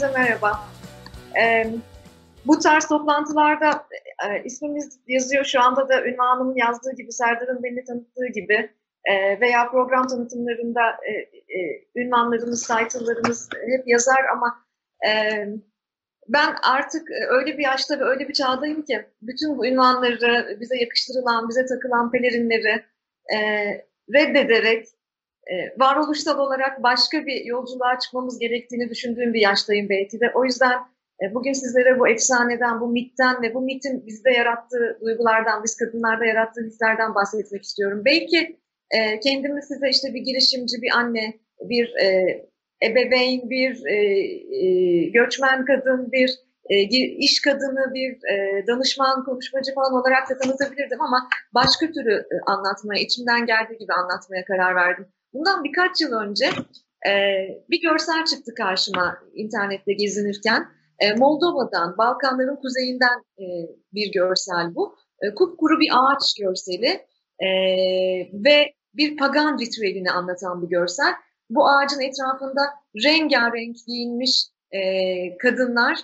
herkese merhaba. Ee, bu tarz toplantılarda e, ismimiz yazıyor. Şu anda da ünvanımın yazdığı gibi, Serdar'ın beni tanıttığı gibi e, veya program tanıtımlarında e, e, ünvanlarımız, title'larımız hep yazar ama e, ben artık öyle bir yaşta ve öyle bir çağdayım ki bütün bu ünvanları, bize yakıştırılan, bize takılan pelerinleri e, reddederek e, varoluşsal olarak başka bir yolculuğa çıkmamız gerektiğini düşündüğüm bir yaştayım belki de. O yüzden e, bugün sizlere bu efsaneden, bu mitten ve bu mitin bizde yarattığı duygulardan, biz kadınlarda yarattığı hislerden bahsetmek istiyorum. Belki e, kendimi size işte bir girişimci, bir anne, bir e, ebeveyn, bir e, e, göçmen kadın, bir e, iş kadını, bir e, danışman, konuşmacı falan olarak da tanıtabilirdim ama başka türlü e, anlatmaya, içimden geldiği gibi anlatmaya karar verdim. Bundan birkaç yıl önce e, bir görsel çıktı karşıma internette gezinirken. E, Moldova'dan, Balkanların kuzeyinden e, bir görsel bu. E, kupkuru bir ağaç görseli e, ve bir pagan ritüelini anlatan bir görsel. Bu ağacın etrafında rengarenk giyinmiş e, kadınlar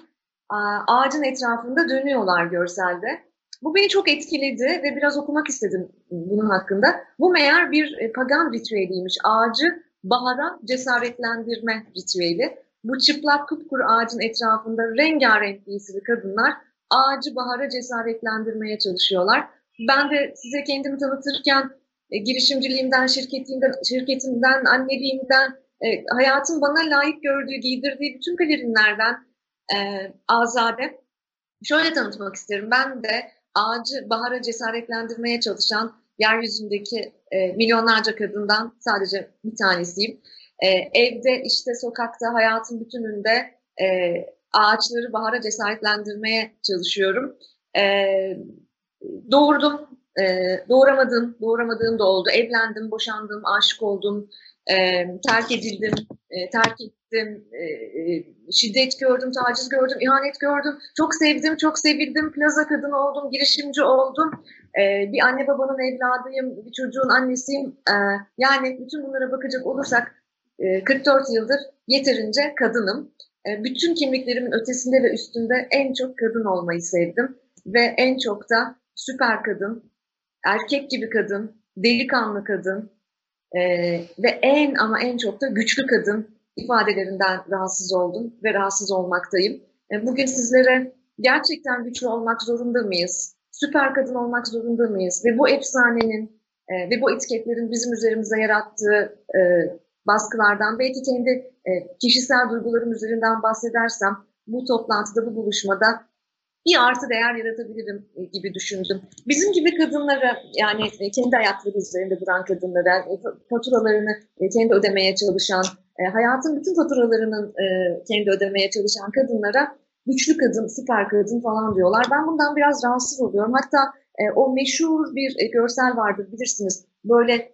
ağacın etrafında dönüyorlar görselde. Bu beni çok etkiledi ve biraz okumak istedim bunun hakkında. Bu meğer bir e, pagan ritüeliymiş. Ağacı bahara cesaretlendirme ritüeli. Bu çıplak kupkuru ağacın etrafında rengarenk giysili kadınlar ağacı bahara cesaretlendirmeye çalışıyorlar. Ben de size kendimi tanıtırken e, girişimciliğimden, şirketimden, şirketimden, anneliğimden, e, hayatın bana layık gördüğü, giydirdiği bütün pelerinlerden e, azade şöyle tanıtmak isterim. Ben de ağacı bahara cesaretlendirmeye çalışan yeryüzündeki e, milyonlarca kadından sadece bir tanesiyim. E, evde, işte sokakta, hayatın bütününde e, ağaçları bahara cesaretlendirmeye çalışıyorum. E, doğurdum, e, doğuramadım, doğuramadığım da oldu. Evlendim, boşandım, aşık oldum, e, terk edildim, e, terk ettim, e, şiddet gördüm, taciz gördüm, ihanet gördüm. Çok sevdim, çok sevildim, plaza kadını oldum, girişimci oldum. E, bir anne babanın evladıyım, bir çocuğun annesiyim. E, yani bütün bunlara bakacak olursak e, 44 yıldır yeterince kadınım. E, bütün kimliklerimin ötesinde ve üstünde en çok kadın olmayı sevdim. Ve en çok da süper kadın, erkek gibi kadın, delikanlı kadın, e, ve en ama en çok da güçlü kadın ifadelerinden rahatsız oldum ve rahatsız olmaktayım. E, bugün sizlere gerçekten güçlü olmak zorunda mıyız? Süper kadın olmak zorunda mıyız? Ve bu efsanenin e, ve bu etiketlerin bizim üzerimize yarattığı e, baskılardan belki kendi e, kişisel duygularım üzerinden bahsedersem bu toplantıda, bu buluşmada bir artı değer yaratabilirim e, gibi düşündüm. Bizim gibi kadınlara yani e, kendi ayakları üzerinde duran kadınlara, e, faturalarını kendi ödemeye çalışan, hayatın bütün faturalarının kendi ödemeye çalışan kadınlara güçlü kadın, süper kadın falan diyorlar. Ben bundan biraz rahatsız oluyorum. Hatta o meşhur bir görsel vardır bilirsiniz. Böyle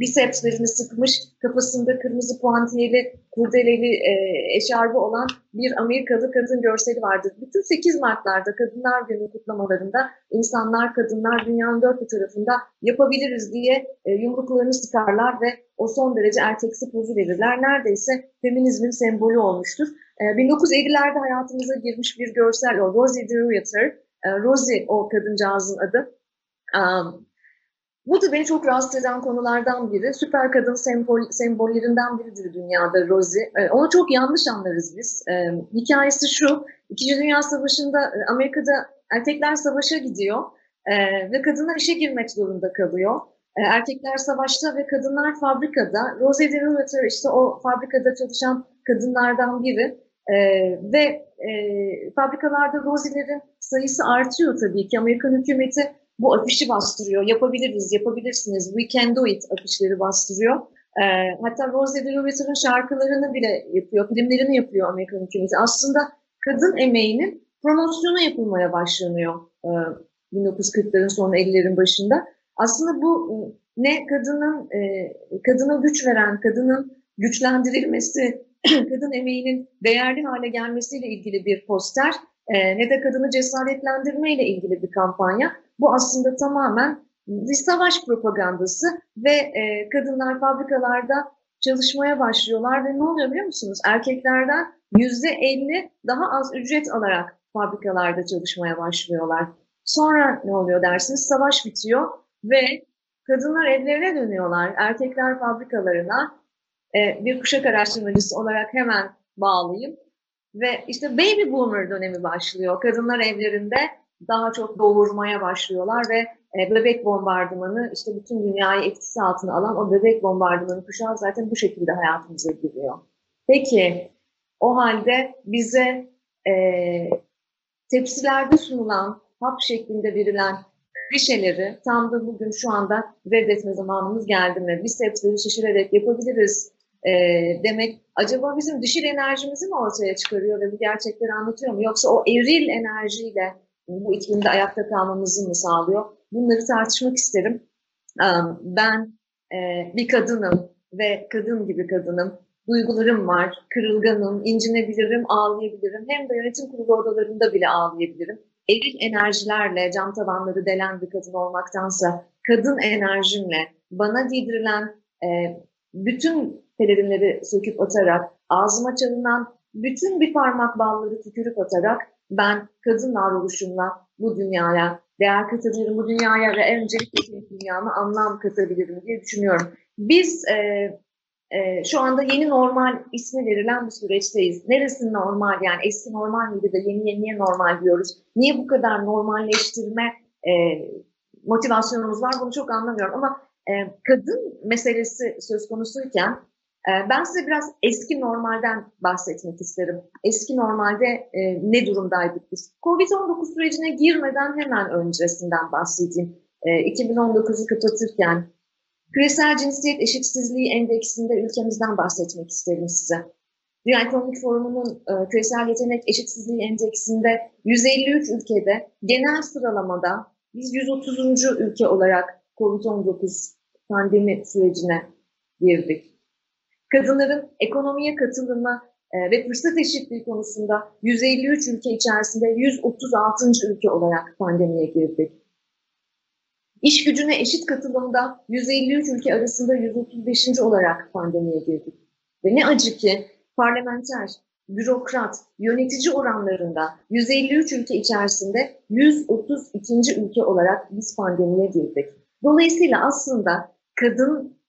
bisepslerini sıkmış, kafasında kırmızı puantiyeli, kurdeleli e, eşarbı olan bir Amerikalı kadın görseli vardır. Bütün 8 Mart'larda Kadınlar Günü kutlamalarında insanlar, kadınlar dünyanın dört bir tarafında yapabiliriz diye e, yumruklarını sıkarlar ve o son derece erkeksi pozu verirler. Neredeyse feminizmin sembolü olmuştur. E, 1950'lerde hayatımıza girmiş bir görsel o Rosie DeRuyter, e, Rosie o kadıncağızın adı. Um, bu da beni çok rahatsız eden konulardan biri. Süper kadın sembol, sembollerinden biridir dünyada Rosie. E, onu çok yanlış anlarız biz. E, hikayesi şu, İkinci Dünya Savaşı'nda e, Amerika'da erkekler savaşa gidiyor e, ve kadınlar işe girmek zorunda kalıyor. E, erkekler savaşta ve kadınlar fabrikada. Rosie DeRuyter işte o fabrikada çalışan kadınlardan biri. E, ve e, fabrikalarda Rosie'lerin sayısı artıyor tabii ki. Amerikan hükümeti bu afişi bastırıyor. Yapabiliriz, yapabilirsiniz, we can do it afişleri bastırıyor. E, hatta Rose DeRuyter'ın şarkılarını bile yapıyor, filmlerini yapıyor Amerikan hükümeti. Aslında kadın emeğinin promosyonu yapılmaya başlanıyor e, 1940'ların son 50'lerin başında. Aslında bu e, ne kadının e, kadına güç veren, kadının güçlendirilmesi, kadın emeğinin değerli hale gelmesiyle ilgili bir poster e, ne de kadını cesaretlendirme ile ilgili bir kampanya. Bu aslında tamamen bir savaş propagandası ve e, kadınlar fabrikalarda çalışmaya başlıyorlar ve ne oluyor biliyor musunuz? Erkeklerden yüzde elli daha az ücret alarak fabrikalarda çalışmaya başlıyorlar. Sonra ne oluyor dersiniz? Savaş bitiyor ve kadınlar evlerine dönüyorlar. Erkekler fabrikalarına e, bir kuşak araştırmacısı olarak hemen bağlayayım. Ve işte baby boomer dönemi başlıyor. Kadınlar evlerinde daha çok doğurmaya başlıyorlar ve e, bebek bombardımanı işte bütün dünyayı etkisi altına alan o bebek bombardımanı kuşağı zaten bu şekilde hayatımıza giriyor. Peki o halde bize e, tepsilerde sunulan, hap şeklinde verilen klişeleri tam da bugün şu anda reddetme zamanımız geldi mi? Biz tepsileri şişirerek yapabiliriz e, demek acaba bizim dişil enerjimizi mi ortaya çıkarıyor ve bu gerçekleri anlatıyor mu? Yoksa o eril enerjiyle bu iklimde ayakta kalmamızı mı sağlıyor? Bunları tartışmak isterim. Ben e, bir kadınım ve kadın gibi kadınım. Duygularım var, kırılganım, incinebilirim, ağlayabilirim. Hem de yönetim kurulu odalarında bile ağlayabilirim. Eril enerjilerle cam tavanları delen bir kadın olmaktansa kadın enerjimle bana giydirilen e, bütün pelerinleri söküp atarak, ağzıma çalınan bütün bir parmak balları tükürüp atarak ben kadın varoluşumla bu dünyaya değer katabilirim, bu dünyaya ve öncelikle dünyama anlam katabilirim diye düşünüyorum. Biz e, e, şu anda yeni normal ismi verilen bir süreçteyiz. Neresi normal yani eski normal miydi de yeni yeniye normal diyoruz. Niye bu kadar normalleştirme e, motivasyonumuz var bunu çok anlamıyorum ama e, kadın meselesi söz konusuyken ben size biraz eski normalden bahsetmek isterim. Eski normalde e, ne durumdaydık biz? Covid-19 sürecine girmeden hemen öncesinden bahsedeyim. E, 2019'u kapatırken küresel cinsiyet eşitsizliği endeksinde ülkemizden bahsetmek isterim size. Dünya Ekonomik Forumu'nun e, küresel yetenek eşitsizliği endeksinde 153 ülkede genel sıralamada biz 130. ülke olarak COVID-19 pandemi sürecine girdik kadınların ekonomiye katılımı e, ve fırsat eşitliği konusunda 153 ülke içerisinde 136. ülke olarak pandemiye girdik. İş gücüne eşit katılımda 153 ülke arasında 135. olarak pandemiye girdik. Ve ne acı ki parlamenter, bürokrat, yönetici oranlarında 153 ülke içerisinde 132. ülke olarak biz pandemiye girdik. Dolayısıyla aslında kadın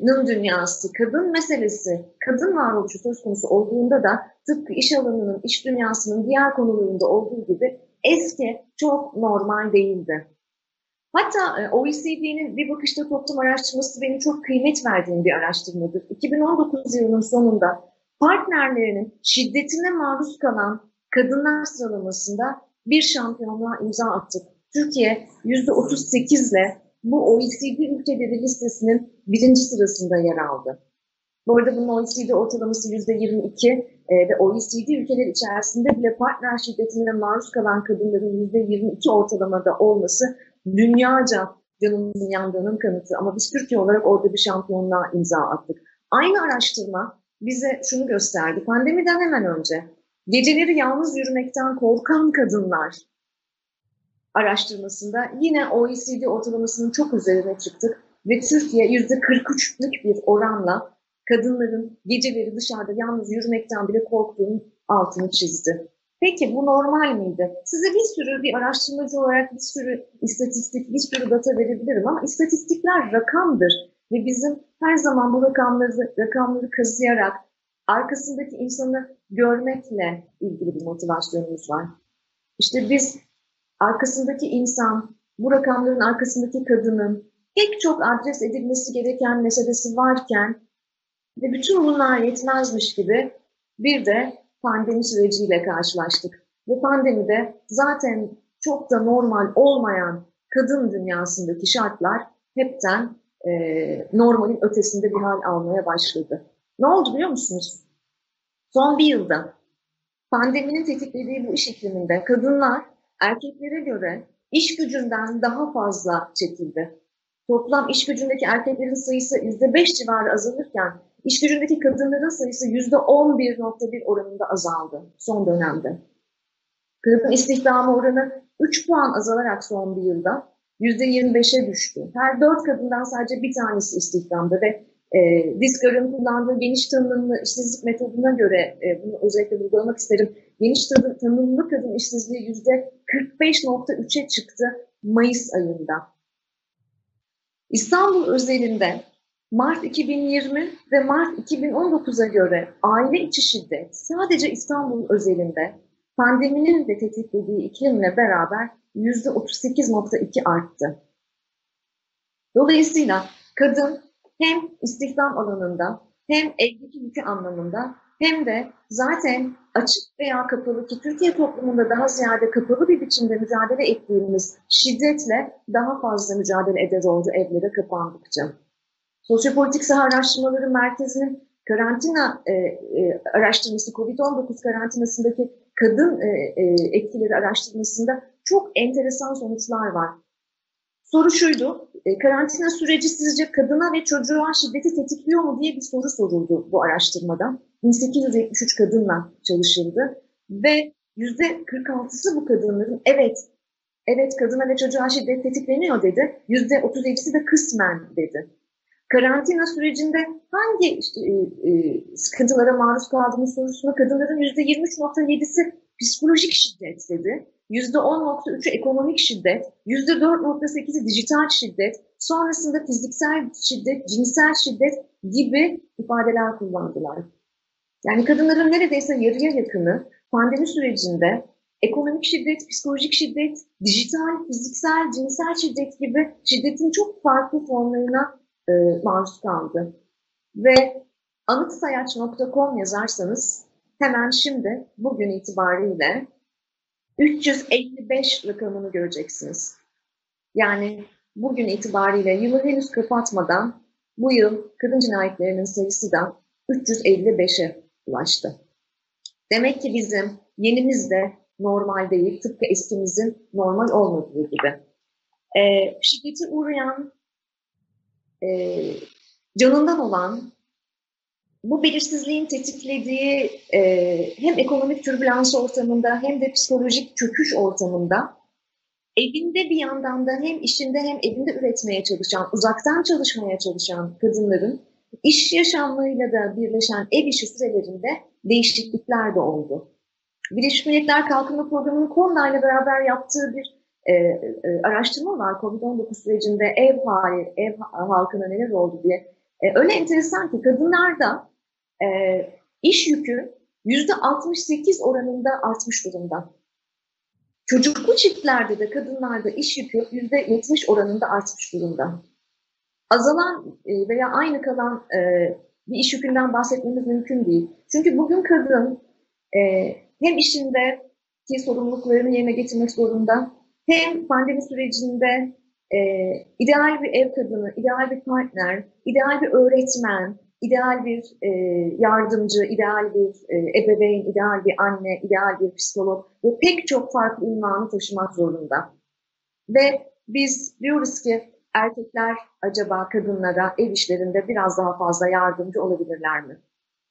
nın dünyası, kadın meselesi, kadın varoluşu söz konusu olduğunda da tıpkı iş alanının, iş dünyasının diğer konularında olduğu gibi eski çok normal değildi. Hatta OECD'nin bir bakışta toplum araştırması benim çok kıymet verdiğim bir araştırmadır. 2019 yılının sonunda partnerlerinin şiddetine maruz kalan kadınlar sıralamasında bir şampiyonluğa imza attık. Türkiye %38 ile bu OECD ülkeleri listesinin birinci sırasında yer aldı. Bu arada bunun OECD ortalaması yüzde 22 e, ve OECD ülkeler içerisinde bile partner şiddetine maruz kalan kadınların yüzde 22 ortalamada olması dünyaca canımızın yandığının kanıtı. Ama biz Türkiye olarak orada bir şampiyonluğa imza attık. Aynı araştırma bize şunu gösterdi. Pandemiden hemen önce geceleri yalnız yürümekten korkan kadınlar araştırmasında yine OECD ortalamasının çok üzerine çıktık ve Türkiye %43'lük bir oranla kadınların geceleri dışarıda yalnız yürümekten bile korktuğunun altını çizdi. Peki bu normal miydi? Size bir sürü bir araştırmacı olarak bir sürü istatistik, bir sürü data verebilirim ama istatistikler rakamdır ve bizim her zaman bu rakamları rakamları kazıyarak arkasındaki insanı görmekle ilgili bir motivasyonumuz var. İşte biz arkasındaki insan, bu rakamların arkasındaki kadının pek çok adres edilmesi gereken meselesi varken ve bütün bunlar yetmezmiş gibi bir de pandemi süreciyle karşılaştık. Ve pandemide zaten çok da normal olmayan kadın dünyasındaki şartlar hepten e, normalin ötesinde bir hal almaya başladı. Ne oldu biliyor musunuz? Son bir yılda pandeminin tetiklediği bu iş ikliminde kadınlar erkeklere göre iş gücünden daha fazla çekildi. Toplam iş gücündeki erkeklerin sayısı %5 civarı azalırken iş gücündeki kadınların sayısı %11.1 oranında azaldı son dönemde. Kadın istihdamı oranı 3 puan azalarak son bir yılda %25'e düştü. Her 4 kadından sadece bir tanesi istihdamda ve E, Diskar'ın kullandığı geniş tanımlı işsizlik metoduna göre e, bunu özellikle vurgulamak isterim. Geniş tanımlı kadın işsizliği yüzde 45.3'e çıktı Mayıs ayında. İstanbul özelinde Mart 2020 ve Mart 2019'a göre aile içi şiddet sadece İstanbul özelinde pandeminin de tetiklediği iklimle beraber %38.2 arttı. Dolayısıyla kadın hem istihdam alanında hem evdeki yükü anlamında hem de zaten açık veya kapalı ki Türkiye toplumunda daha ziyade kapalı bir biçimde mücadele ettiğimiz şiddetle daha fazla mücadele eder oldu evlere kapandıkça. Sosyopolitik Saha Araştırmaları Merkezi'nin karantina e, e, araştırması, COVID-19 karantinasındaki kadın e, e, etkileri araştırmasında çok enteresan sonuçlar var. Soru şuydu, e, karantina süreci sizce kadına ve çocuğa şiddeti tetikliyor mu diye bir soru soruldu bu araştırmada. 1873 kadınla çalışıldı ve %46'sı bu kadınların evet, evet kadına ve çocuğa şiddet tetikleniyor dedi. %37'si de kısmen dedi. Karantina sürecinde hangi işte, e, e, sıkıntılara maruz kaldığımız sorusuna kadınların %23.7'si psikolojik şiddet dedi. %10.3'ü ekonomik şiddet, %4.8'i dijital şiddet, sonrasında fiziksel şiddet, cinsel şiddet gibi ifadeler kullandılar. Yani kadınların neredeyse yarıya yakını pandemi sürecinde ekonomik şiddet, psikolojik şiddet, dijital, fiziksel, cinsel şiddet gibi şiddetin çok farklı formlarına e, maruz kaldı. Ve anıtsayaç.com yazarsanız hemen şimdi bugün itibariyle 355 rakamını göreceksiniz. Yani bugün itibariyle yılı henüz kapatmadan bu yıl kadın cinayetlerinin sayısı da 355'e ulaştı. Demek ki bizim yenimiz de normal değil, tıpkı eskimizin normal olmadığı gibi. Ee, şiddeti uğrayan, e, canından olan, bu belirsizliğin tetiklediği e, hem ekonomik türbülans ortamında hem de psikolojik çöküş ortamında evinde bir yandan da hem işinde hem evinde üretmeye çalışan, uzaktan çalışmaya çalışan kadınların iş yaşamlarıyla da birleşen ev işi sürelerinde değişiklikler de oldu. Birleşmiş Milletler Kalkınma Programı'nın KONDA ile beraber yaptığı bir e, e, araştırma var. Covid-19 sürecinde ev hali, ev halkına neler oldu diye. E, öyle enteresan ki kadınlarda e, iş yükü yüzde 68 oranında artmış durumda. Çocuklu çiftlerde de kadınlarda iş yükü yüzde 70 oranında artmış durumda. Azalan e, veya aynı kalan e, bir iş yükünden bahsetmemiz mümkün değil. Çünkü bugün kadın e, hem işinde ki sorumluluklarını yerine getirmek zorunda, hem pandemi sürecinde ideal bir ev kadını, ideal bir partner, ideal bir öğretmen, ideal bir yardımcı, ideal bir ebeveyn, ideal bir anne, ideal bir psikolog ve pek çok farklı ünvanı taşımak zorunda. Ve biz diyoruz ki erkekler acaba kadınlara ev işlerinde biraz daha fazla yardımcı olabilirler mi?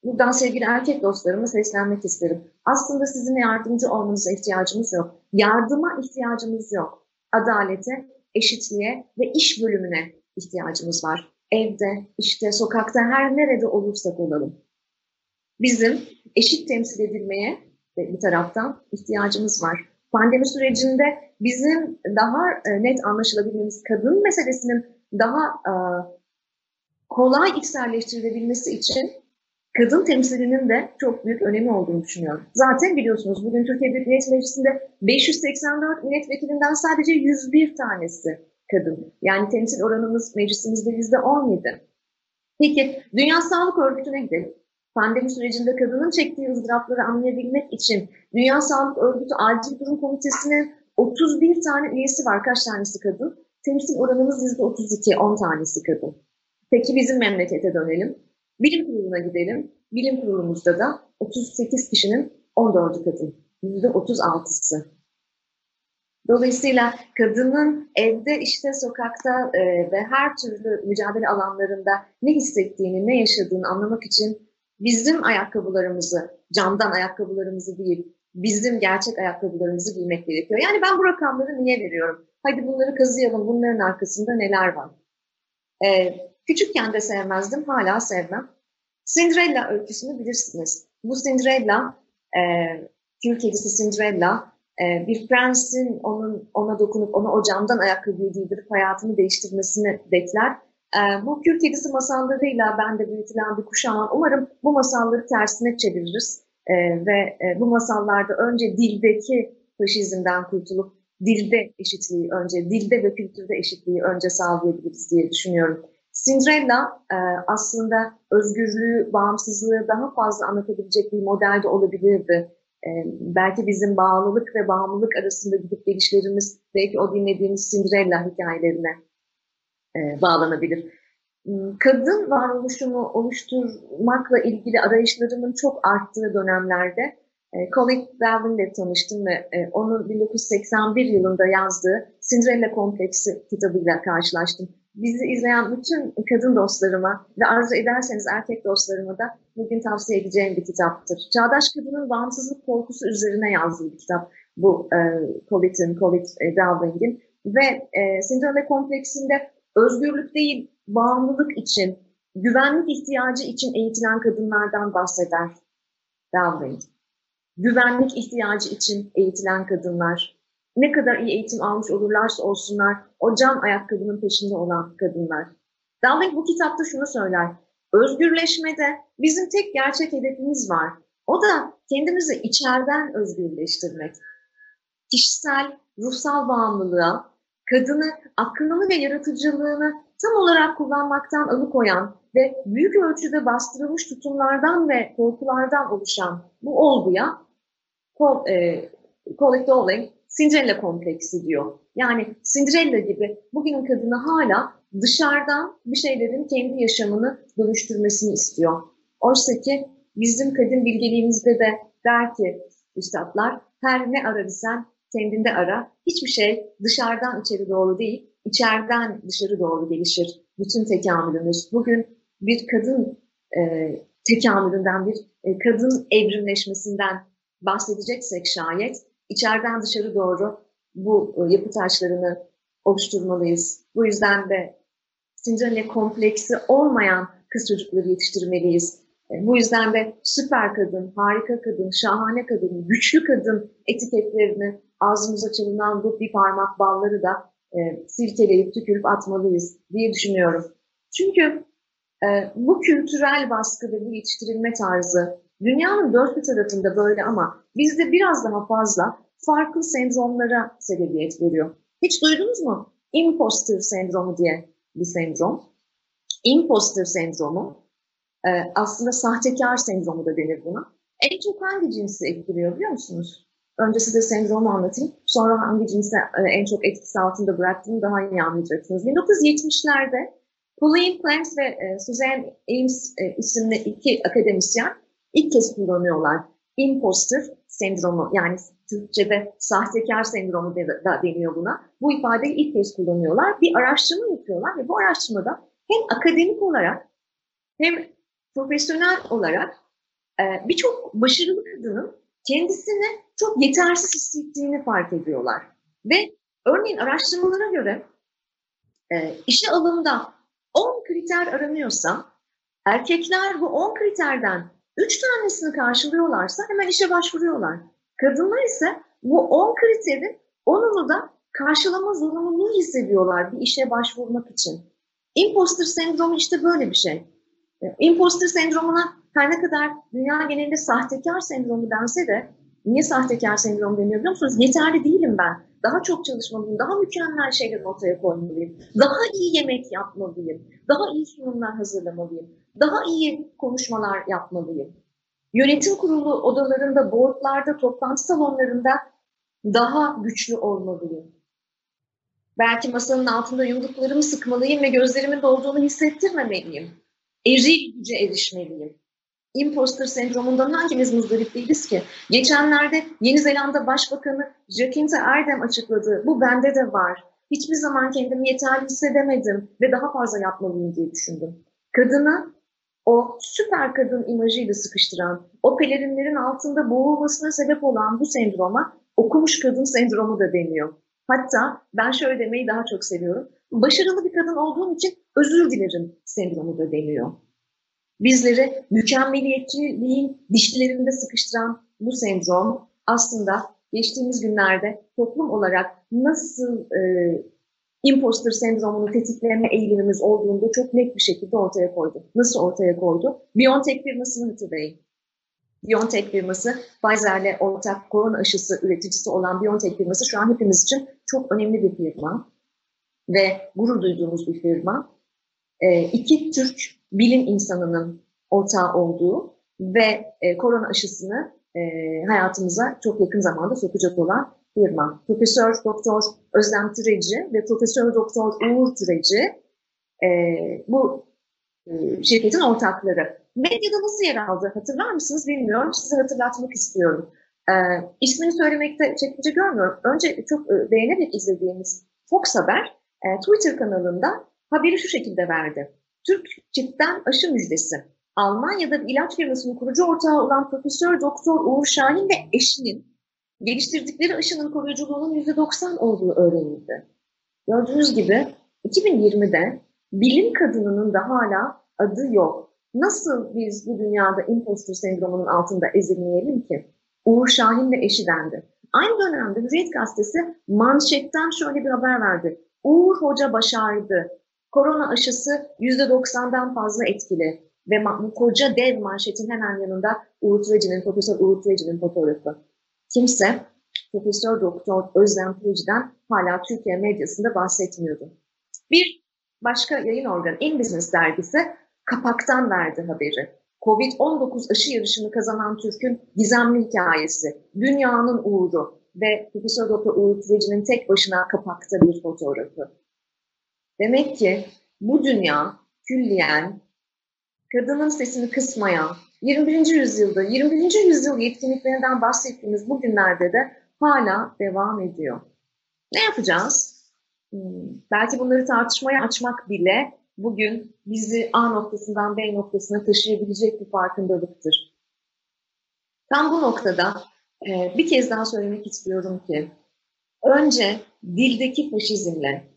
Buradan sevgili erkek dostlarıma seslenmek isterim. Aslında sizin yardımcı olmanıza ihtiyacımız yok. Yardıma ihtiyacımız yok. Adalete, eşitliğe ve iş bölümüne ihtiyacımız var evde, işte sokakta her nerede olursak olalım. Bizim eşit temsil edilmeye bir taraftan ihtiyacımız var. Pandemi sürecinde bizim daha e, net anlaşılabilmemiz, kadın meselesinin daha e, kolay içselleştirilebilmesi için kadın temsilinin de çok büyük önemi olduğunu düşünüyorum. Zaten biliyorsunuz bugün Türkiye Büyük Millet Meclisi'nde 584 milletvekilinden sadece 101 tanesi kadın. Yani temsil oranımız meclisimizde yüzde on yedi. Peki Dünya Sağlık Örgütü'ne gidelim. Pandemi sürecinde kadının çektiği ızdırapları anlayabilmek için Dünya Sağlık Örgütü Acil Durum Komitesi'nin 31 tane üyesi var. Kaç tanesi kadın? Temsil oranımız yüzde 32, 10 tanesi kadın. Peki bizim memlekete dönelim. Bilim kuruluna gidelim. Bilim kurulumuzda da 38 kişinin 14'ü kadın. Yüzde 36'sı. Dolayısıyla kadının evde, işte sokakta e, ve her türlü mücadele alanlarında ne hissettiğini, ne yaşadığını anlamak için bizim ayakkabılarımızı, camdan ayakkabılarımızı değil, bizim gerçek ayakkabılarımızı giymek gerekiyor. Yani ben bu rakamları niye veriyorum? Hadi bunları kazıyalım, bunların arkasında neler var? E, küçükken de sevmezdim, hala sevmem. Cinderella öyküsünü bilirsiniz. Bu Cinderella, e, kül kedisi Cinderella, e, bir prensin onun ona dokunup ona o camdan ayakkabıyı giydirip hayatını değiştirmesini bekler. E, bu kül kedisi masallarıyla ben de büyütülen bir kuşağım. Umarım bu masalları tersine çeviririz e, ve e, bu masallarda önce dildeki faşizmden kurtulup dilde eşitliği önce, dilde ve kültürde eşitliği önce sağlayabiliriz diye düşünüyorum. Cinderella e, aslında özgürlüğü, bağımsızlığı daha fazla anlatabilecek bir model de olabilirdi. E, belki bizim bağlılık ve bağımlılık arasında gidip gelişlerimiz belki o dinlediğimiz Cinderella hikayelerine e, bağlanabilir. Hmm, kadın varoluşumu oluşturmakla ilgili arayışlarımın çok arttığı dönemlerde e, Colin Dowling ile tanıştım ve e, onun 1981 yılında yazdığı Cinderella Kompleksi kitabıyla karşılaştım. Bizi izleyen bütün kadın dostlarıma ve arzu ederseniz erkek dostlarıma da bugün tavsiye edeceğim bir kitaptır. Çağdaş kadının bağımsızlık korkusu üzerine yazdığı bir kitap bu e, Colin'in, Colin e, ve e, Cinderella Kompleksinde özgürlük değil, bağımlılık için, güvenlik ihtiyacı için eğitilen kadınlardan bahseder Dowling. Güvenlik ihtiyacı için eğitilen kadınlar, ne kadar iyi eğitim almış olurlarsa olsunlar, o cam ayakkabının peşinde olan kadınlar. Dowling bu kitapta şunu söyler, özgürleşmede bizim tek gerçek hedefimiz var. O da kendimizi içeriden özgürleştirmek. Kişisel, ruhsal bağımlılığa, kadını aklını ve yaratıcılığını tam olarak kullanmaktan alıkoyan ve büyük ölçüde bastırılmış tutumlardan ve korkulardan oluşan bu olguya e, Colin Dowling Cinderella kompleksi diyor. Yani Cinderella gibi bugünün kadını hala dışarıdan bir şeylerin kendi yaşamını dönüştürmesini istiyor. Oysa ki bizim kadın bilgeliğimizde de der ki üstadlar her ne ararsan kendinde ara. Hiçbir şey dışarıdan içeri doğru değil, içeriden dışarı doğru gelişir. Bütün tekamülümüz. Bugün bir kadın e, tekamülünden, bir e, kadın evrimleşmesinden bahsedeceksek şayet, içeriden dışarı doğru bu e, yapı taşlarını oluşturmalıyız. Bu yüzden de Cinderella kompleksi olmayan kız çocukları yetiştirmeliyiz. E, bu yüzden de süper kadın, harika kadın, şahane kadın, güçlü kadın etiketlerini ağzımıza çalınan bu bir parmak balları da e, silkeleyip tükürüp atmalıyız diye düşünüyorum. Çünkü e, bu kültürel baskı ve bu yetiştirilme tarzı dünyanın dört bir tarafında böyle ama bizde biraz daha fazla farklı sendromlara sebebiyet veriyor. Hiç duydunuz mu? Imposter sendromu diye bir sendrom. Imposter sendromu e, aslında sahtekar sendromu da denir buna. En çok hangi cinsi etkiliyor biliyor musunuz? Önce size sendromu anlatayım. Sonra hangi cinsi e, en çok etkisi altında bıraktığını daha iyi anlayacaksınız. 1970'lerde Pauline Clance ve e, Suzanne Ames e, isimli iki akademisyen ilk kez kullanıyorlar. Imposter sendromu yani Türkçe'de sahtekar sendromu da deniyor buna. Bu ifadeyi ilk kez kullanıyorlar. Bir araştırma yapıyorlar ve bu araştırmada hem akademik olarak hem profesyonel olarak birçok başarılı kadının kendisini çok yetersiz hissettiğini fark ediyorlar. Ve örneğin araştırmalara göre e, işe alımda 10 kriter aranıyorsa erkekler bu 10 kriterden 3 tanesini karşılıyorlarsa hemen işe başvuruyorlar. Kadınlar ise bu 10 kriterin 10'unu da karşılama zorunluluğu hissediyorlar bir işe başvurmak için. Imposter sendromu işte böyle bir şey. İmposter sendromuna her ne kadar dünya genelinde sahtekar sendromu dense de niye sahtekar sendromu deniyor biliyor musunuz? Yeterli değilim ben. Daha çok çalışmalıyım, daha mükemmel şeyler ortaya koymalıyım, daha iyi yemek yapmalıyım, daha iyi sunumlar hazırlamalıyım, daha iyi konuşmalar yapmalıyım. Yönetim kurulu odalarında, boardlarda, toplantı salonlarında daha güçlü olmalıyım. Belki masanın altında yumruklarımı sıkmalıyım ve gözlerimin dolduğunu hissettirmemeliyim. Eril güce erişmeliyim imposter sendromundan hangimiz muzdarip değiliz ki? Geçenlerde Yeni Zelanda Başbakanı Jacinta Ardern açıkladı. Bu bende de var. Hiçbir zaman kendimi yeterli hissedemedim ve daha fazla yapmalıyım diye düşündüm. Kadını o süper kadın imajıyla sıkıştıran, o pelerinlerin altında boğulmasına sebep olan bu sendroma okumuş kadın sendromu da deniyor. Hatta ben şöyle demeyi daha çok seviyorum. Başarılı bir kadın olduğum için özür dilerim sendromu da deniyor. Bizleri mükemmeliyetçiliğin dişlerinde sıkıştıran bu sendrom aslında geçtiğimiz günlerde toplum olarak nasıl e, imposter sendromunu tetikleme eğilimimiz olduğunu çok net bir şekilde ortaya koydu. Nasıl ortaya koydu? BioNTech firmasını hatırlayın. BioNTech firması Pfizer'le ortak korona aşısı üreticisi olan BioNTech firması şu an hepimiz için çok önemli bir firma ve gurur duyduğumuz bir firma. E, iki Türk bilim insanının ortağı olduğu ve e, korona aşısını e, hayatımıza çok yakın zamanda sokacak olan firma. Profesör Doktor Özlem Türeci ve Profesör Doktor Uğur Türeci e, bu e, şirketin ortakları. Medyada nasıl yer aldı hatırlar mısınız bilmiyorum. Size hatırlatmak istiyorum. E, ismini söylemekte çekince görmüyorum. Önce çok e, beğenerek izlediğimiz Fox Haber e, Twitter kanalında haberi şu şekilde verdi. Türk çiftten aşı müjdesi. Almanya'da bir ilaç firmasının kurucu ortağı olan Profesör Doktor Uğur Şahin ve eşinin geliştirdikleri aşının koruyuculuğunun %90 olduğu öğrenildi. Gördüğünüz gibi 2020'de bilim kadınının da hala adı yok. Nasıl biz bu dünyada impostor sendromunun altında ezilmeyelim ki? Uğur Şahin ve eşi dendi. Aynı dönemde Hürriyet Gazetesi manşetten şöyle bir haber verdi. Uğur Hoca başardı. Korona aşısı %90'dan fazla etkili. Ve bu koca dev manşetin hemen yanında Uğur Türeci'nin, Profesör Uğur Türeci'nin fotoğrafı. Kimse Profesör Doktor Özlem Türeci'den hala Türkiye medyasında bahsetmiyordu. Bir başka yayın organı In Business dergisi kapaktan verdi haberi. Covid-19 aşı yarışını kazanan Türk'ün gizemli hikayesi, dünyanın uğuru ve Profesör Doktor Uğur Türeci'nin tek başına kapakta bir fotoğrafı. Demek ki bu dünya külliyen kadının sesini kısmayan, 21. yüzyılda, 21. yüzyıl yetkinliklerinden bahsettiğimiz bu günlerde de hala devam ediyor. Ne yapacağız? Hmm, belki bunları tartışmaya açmak bile bugün bizi A noktasından B noktasına taşıyabilecek bir farkındalıktır. Tam bu noktada e, bir kez daha söylemek istiyorum ki önce dildeki faşizmle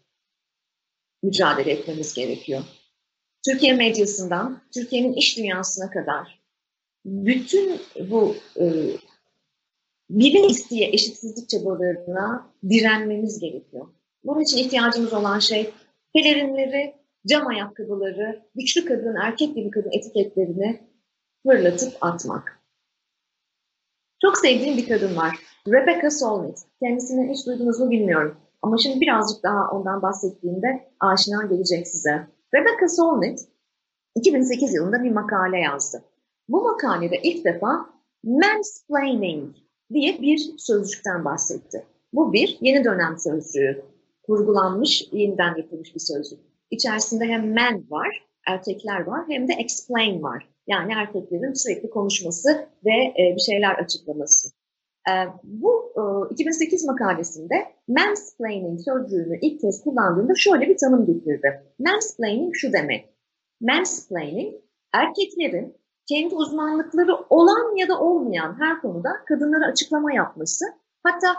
mücadele etmemiz gerekiyor. Türkiye medyasından, Türkiye'nin iş dünyasına kadar bütün bu e, bile isteye eşitsizlik çabalarına direnmemiz gerekiyor. Bunun için ihtiyacımız olan şey pelerinleri, cam ayakkabıları, güçlü kadın, erkek gibi kadın etiketlerini fırlatıp atmak. Çok sevdiğim bir kadın var. Rebecca Solnit. Kendisini hiç duydunuz mu bilmiyorum. Ama şimdi birazcık daha ondan bahsettiğimde aşina gelecek size. Rebecca Solnit 2008 yılında bir makale yazdı. Bu makalede ilk defa mansplaining diye bir sözcükten bahsetti. Bu bir yeni dönem sözcüğü. Kurgulanmış, yeniden yapılmış bir sözcük. İçerisinde hem men var, erkekler var hem de explain var. Yani erkeklerin sürekli konuşması ve e, bir şeyler açıklaması. E, bu e, 2008 makalesinde mansplaining sözcüğünü ilk kez kullandığında şöyle bir tanım getirdi. Mansplaining şu demek. Mansplaining, erkeklerin kendi uzmanlıkları olan ya da olmayan her konuda kadınlara açıklama yapması, hatta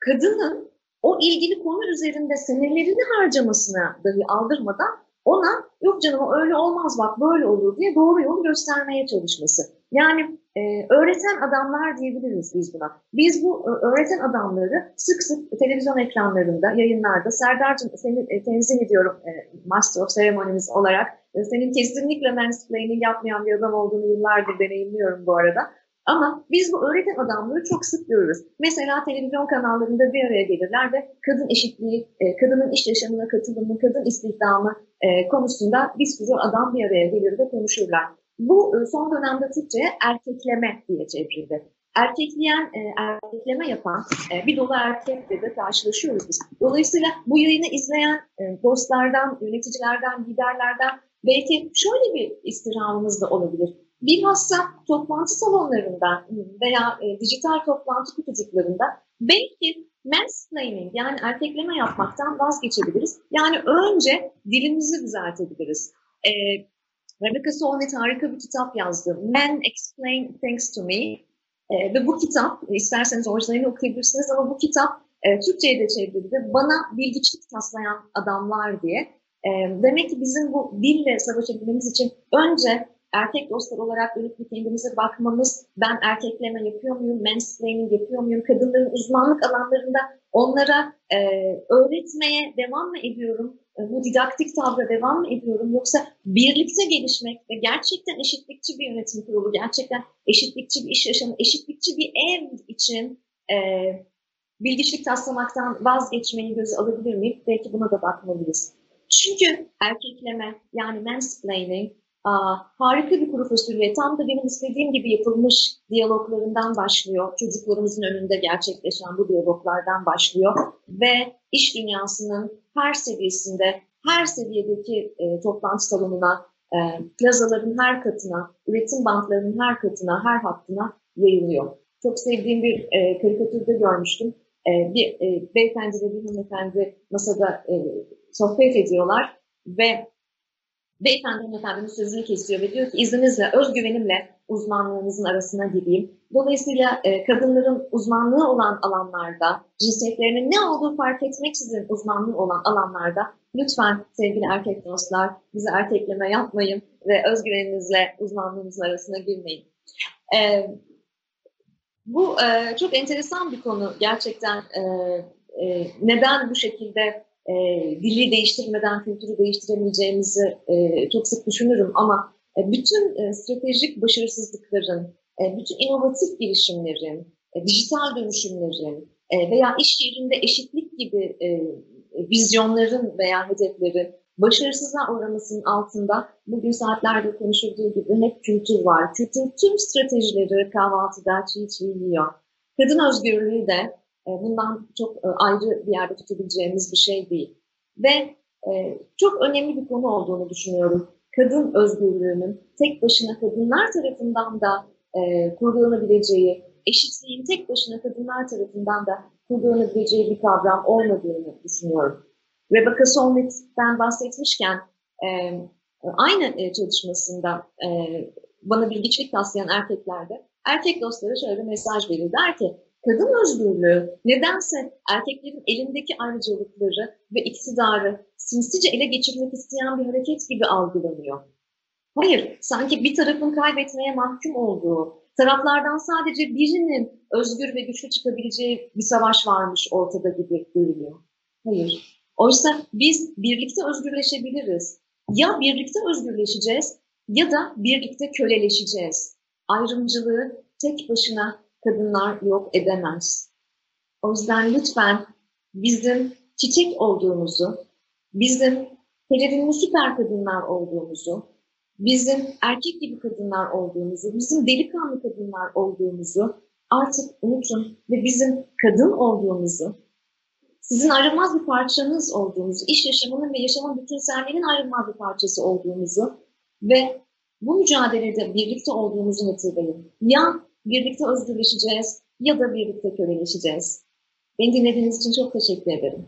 kadının o ilgili konu üzerinde senelerini harcamasına dahi aldırmadan ona yok canım öyle olmaz bak böyle olur diye doğru yolu göstermeye çalışması. Yani e, öğreten adamlar diyebiliriz biz buna. Biz bu e, öğreten adamları sık sık televizyon ekranlarında, yayınlarda, Serdar'cığım seni e, tenzih ediyorum e, Master of Ceremonies olarak. E, senin kesinlikle mansplaining yapmayan bir adam olduğunu yıllardır deneyimliyorum bu arada. Ama biz bu öğreten adamları çok sık görürüz. Mesela televizyon kanallarında bir araya gelirler ve kadın eşitliği, e, kadının iş yaşamına katılımı, kadın istihdamı e, konusunda bir sürü adam bir araya gelir ve konuşurlar. Bu e, son dönemde Türkçe'ye erkekleme diye çevrildi. Erkekleyen, erkekleme yapan bir dolu erkekle de karşılaşıyoruz biz. Dolayısıyla bu yayını izleyen dostlardan, yöneticilerden, liderlerden belki şöyle bir istirhamımız da olabilir Bilhassa toplantı salonlarında veya e, dijital toplantı kutucuklarında belki mansplaining yani erkekleme yapmaktan vazgeçebiliriz. Yani önce dilimizi düzeltebiliriz. E, Rebecca Solnit harika bir kitap yazdı. Men Explain Things to Me. E, ve bu kitap, isterseniz orijinalini okuyabilirsiniz ama bu kitap e, Türkçe'ye de çevrildi. Bana bilgiçlik taslayan adamlar diye. E, demek ki bizim bu dille savaşabilmemiz için önce erkek dostlar olarak dönüp bir kendimize bakmamız, ben erkekleme yapıyor muyum, mansplaining yapıyor muyum, kadınların uzmanlık alanlarında onlara e, öğretmeye devam mı ediyorum, e, bu didaktik tavra devam mı ediyorum, yoksa birlikte gelişmek ve gerçekten eşitlikçi bir yönetim kurulu, gerçekten eşitlikçi bir iş yaşamı, eşitlikçi bir ev için e, bilgiçlik taslamaktan vazgeçmeyi göze alabilir miyim? Belki buna da bakmalıyız. Çünkü erkekleme yani mansplaining Aa, harika bir kuru fasulye. Tam da benim istediğim gibi yapılmış diyaloglarından başlıyor. Çocuklarımızın önünde gerçekleşen bu diyaloglardan başlıyor. Ve iş dünyasının her seviyesinde, her seviyedeki e, toplantı salonuna, e, plazaların her katına, üretim bantlarının her katına, her hattına yayılıyor. Çok sevdiğim bir e, karikatürde görmüştüm. E, bir e, beyefendi ve bir hanımefendi masada e, sohbet ediyorlar ve Beyefendi hanımefendinin sözünü kesiyor ve diyor ki izninizle özgüvenimle uzmanlığınızın arasına gireyim. Dolayısıyla e, kadınların uzmanlığı olan alanlarda, cinsiyetlerinin ne olduğu fark etmeksizin uzmanlığı olan alanlarda lütfen sevgili erkek dostlar bize erkekleme yapmayın ve özgüveninizle uzmanlığınızın arasına girmeyin. E, bu e, çok enteresan bir konu gerçekten. E, e, neden bu şekilde e, dili değiştirmeden kültürü değiştiremeyeceğimizi e, çok sık düşünürüm ama e, bütün e, stratejik başarısızlıkların, e, bütün inovatif girişimlerin, e, dijital dönüşümlerin e, veya iş yerinde eşitlik gibi e, vizyonların veya hedeflerin başarısızlığa uğramasının altında bugün saatlerde konuşulduğu gibi hep kültür var. Kültür tüm stratejileri kahvaltıda çiğ çiğ yiyor. Kadın özgürlüğü de bundan çok e, ayrı bir yerde tutabileceğimiz bir şey değil. Ve e, çok önemli bir konu olduğunu düşünüyorum. Kadın özgürlüğünün tek başına kadınlar tarafından da kurgulanabileceği, eşitliğin tek başına kadınlar tarafından da kurgulanabileceği bir kavram olmadığını düşünüyorum. Rebecca Solnit'ten bahsetmişken aynı çalışmasında bana bilgiçlik taslayan erkeklerde erkek dostlara şöyle bir mesaj verir. Der ki kadın özgürlüğü nedense erkeklerin elindeki ayrıcalıkları ve iktidarı sinsice ele geçirmek isteyen bir hareket gibi algılanıyor. Hayır, sanki bir tarafın kaybetmeye mahkum olduğu, taraflardan sadece birinin özgür ve güçlü çıkabileceği bir savaş varmış ortada gibi görünüyor. Hayır. Oysa biz birlikte özgürleşebiliriz. Ya birlikte özgürleşeceğiz ya da birlikte köleleşeceğiz. Ayrımcılığı tek başına kadınlar yok edemez. O yüzden lütfen bizim çiçek olduğumuzu, bizim pelerinli süper kadınlar olduğumuzu, bizim erkek gibi kadınlar olduğumuzu, bizim delikanlı kadınlar olduğumuzu artık unutun ve bizim kadın olduğumuzu, sizin ayrılmaz bir parçanız olduğumuzu, iş yaşamının ve yaşamın bütünselliğinin ayrılmaz bir parçası olduğumuzu ve bu mücadelede birlikte olduğumuzu hatırlayın. Ya birlikte özgürleşeceğiz ya da birlikte köleleşeceğiz. Beni dinlediğiniz için çok teşekkür ederim.